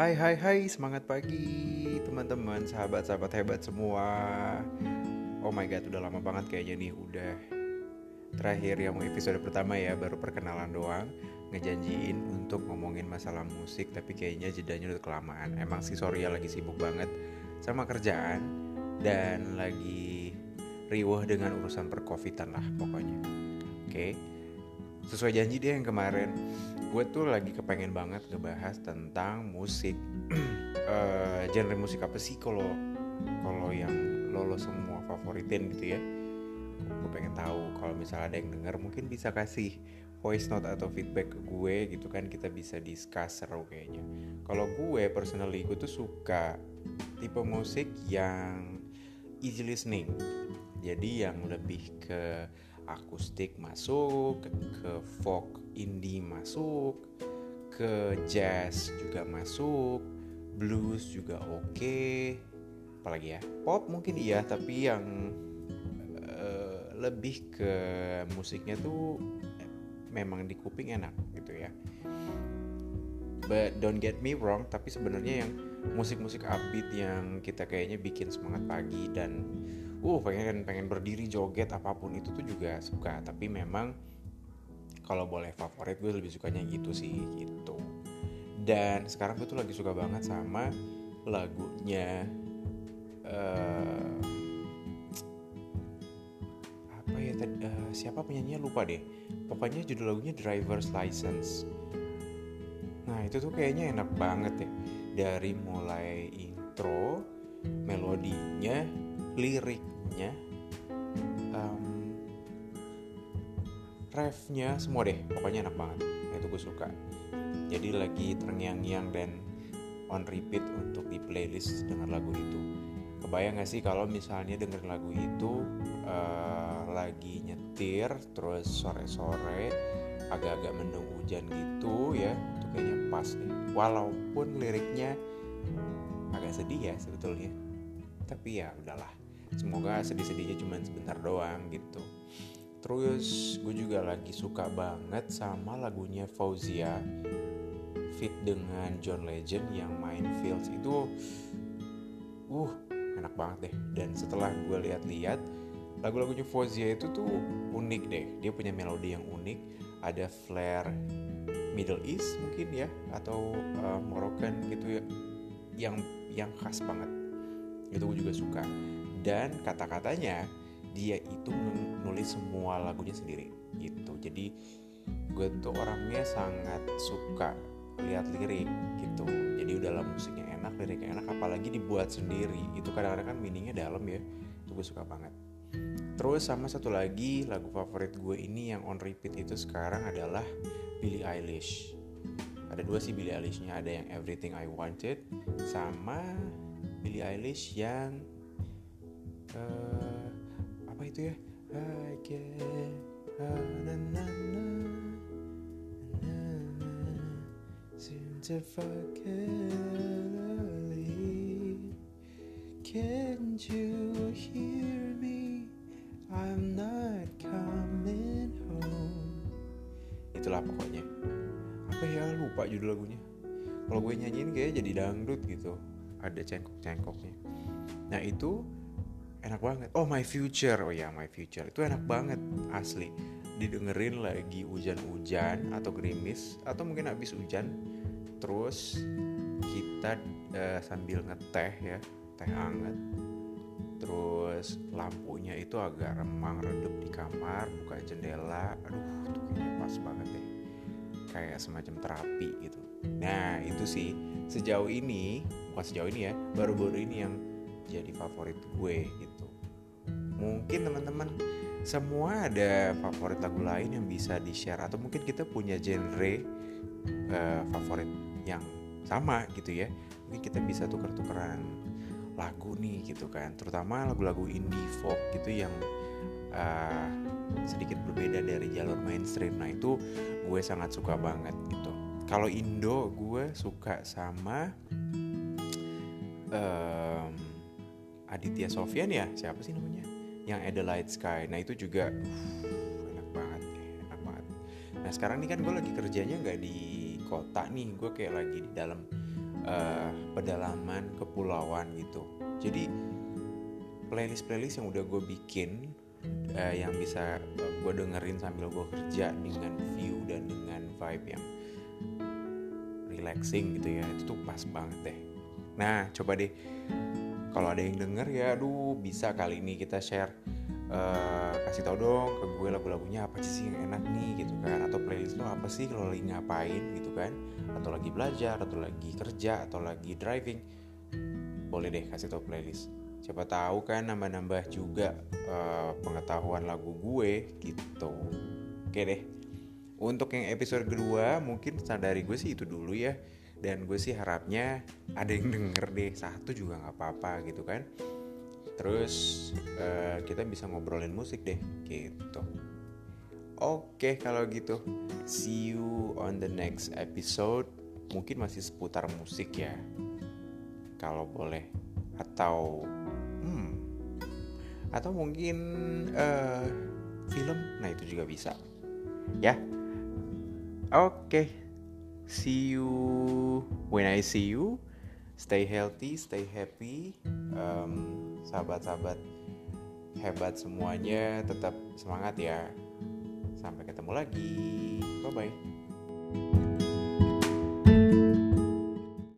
Hai hai hai, semangat pagi teman-teman, sahabat-sahabat hebat semua. Oh my god, udah lama banget kayaknya nih, udah terakhir yang episode pertama ya, baru perkenalan doang. Ngejanjiin untuk ngomongin masalah musik, tapi kayaknya jedanya udah kelamaan. Emang sih sorry ya lagi sibuk banget sama kerjaan Dan lagi riuh dengan urusan percovidan lah pokoknya. Oke, okay? Sesuai janji deh yang kemarin. Gue tuh lagi kepengen banget ngebahas tentang musik. Uh, genre musik apa sih kalau kalau yang lo lo semua favoritin gitu ya? Gue pengen tahu. Kalau misalnya ada yang denger mungkin bisa kasih voice note atau feedback ke gue gitu kan. Kita bisa discuss seru kayaknya. Kalau gue personally gue tuh suka tipe musik yang easy listening. Jadi yang lebih ke akustik masuk, ke folk indie masuk, ke jazz juga masuk, blues juga oke. Okay. Apalagi ya? Pop mungkin iya, tapi yang uh, lebih ke musiknya tuh memang di kuping enak gitu ya. But don't get me wrong, tapi sebenarnya yang musik-musik upbeat yang kita kayaknya bikin semangat pagi dan uh pengen pengen berdiri joget apa pun itu tuh juga suka. Tapi memang kalau boleh favorit gue lebih sukanya gitu sih gitu. Dan sekarang gue tuh lagi suka banget sama lagunya uh, apa ya uh, siapa penyanyinya? Lupa deh. Pokoknya judul lagunya Driver's License. Nah itu tuh kayaknya enak banget ya. Dari mulai intro melodinya liriknya um, refnya semua deh pokoknya enak banget. Nah, itu gue suka. Jadi lagi terngiang-ngiang dan on repeat untuk di playlist dengan lagu itu. Kebayang gak sih kalau misalnya denger lagu itu uh, lagi nyetir terus sore-sore agak-agak mendung hujan gitu ya itu kayaknya pas nih walaupun liriknya agak sedih ya sebetulnya. Tapi ya udahlah semoga sedih-sedihnya cuma sebentar doang gitu. Terus gue juga lagi suka banget sama lagunya Fauzia fit dengan John Legend yang main Fields. Itu uh enak banget deh. Dan setelah gue lihat-lihat lagu-lagunya Fauzia itu tuh unik deh. Dia punya melodi yang unik. Ada flare Middle East mungkin ya atau uh, Moroccan gitu ya yang yang khas banget itu gue juga suka. Dan kata-katanya dia itu menulis semua lagunya sendiri gitu. Jadi gue tuh orangnya sangat suka lihat lirik gitu. Jadi udahlah musiknya enak liriknya enak apalagi dibuat sendiri. Itu kadang-kadang kan meaningnya dalam ya. Itu gue suka banget. Terus sama satu lagi lagu favorit gue ini yang on repeat itu sekarang adalah Billie Eilish. Ada dua sih Billie Eilishnya. Ada yang Everything I Wanted sama Billie Eilish yang uh, apa itu ya? I get na, na, na, na, na, seem to forget Can't you hear me? I'm not coming home. Itulah pokoknya. Apa ya? Lupa judul lagunya. Kalau gue nyanyiin kayak jadi dangdut gitu Ada cengkok-cengkoknya Nah itu enak banget. Oh my future. Oh ya my future. Itu enak banget asli. Didengerin lagi hujan-hujan atau gerimis atau mungkin habis hujan terus kita uh, sambil ngeteh ya teh hangat. Terus lampunya itu agak remang redup di kamar buka jendela. Aduh tuh kayaknya pas banget deh. Kayak semacam terapi gitu. Nah itu sih sejauh ini bukan sejauh ini ya baru-baru ini yang jadi favorit gue gitu. Mungkin teman-teman semua ada favorit lagu lain yang bisa di share atau mungkin kita punya genre uh, favorit yang sama gitu ya. Mungkin kita bisa tuker-tukeran lagu nih gitu kan. Terutama lagu-lagu indie folk gitu yang uh, sedikit berbeda dari jalur mainstream. Nah itu gue sangat suka banget gitu kalau Indo gue suka sama um, Aditya Sofyan ya? Siapa sih namanya? Yang Adelaide Sky. Nah itu juga uh, enak banget enak banget. Nah sekarang nih kan gue lagi kerjanya nggak di kota nih. Gue kayak lagi di dalam uh, pedalaman kepulauan gitu. Jadi playlist playlist yang udah gue bikin uh, yang bisa uh, gue dengerin sambil gue kerja dengan view dan dengan vibe yang relaxing gitu ya. Itu tuh pas banget deh. Nah coba deh. Kalau ada yang denger ya aduh bisa kali ini kita share uh, kasih tau dong ke gue lagu-lagunya apa sih yang enak nih gitu kan. Atau playlist lo apa sih kalau lagi ngapain gitu kan. Atau lagi belajar atau lagi kerja atau lagi driving. Boleh deh kasih tau playlist. Siapa tahu kan nambah-nambah juga uh, pengetahuan lagu gue gitu. Oke deh untuk yang episode kedua mungkin sadari gue sih itu dulu ya. Dan gue sih harapnya ada yang denger deh. Satu juga nggak apa-apa gitu kan. Terus uh, kita bisa ngobrolin musik deh gitu. Oke kalau gitu see you on the next episode. Mungkin masih seputar musik ya kalau boleh. Atau hmm atau mungkin uh, film. Nah itu juga bisa. Ya okay. see you. When I see you stay healthy stay happy. Um, sahabat-sahabat hebat semuanya tetap semangat ya. Sampai ketemu lagi. Bye bye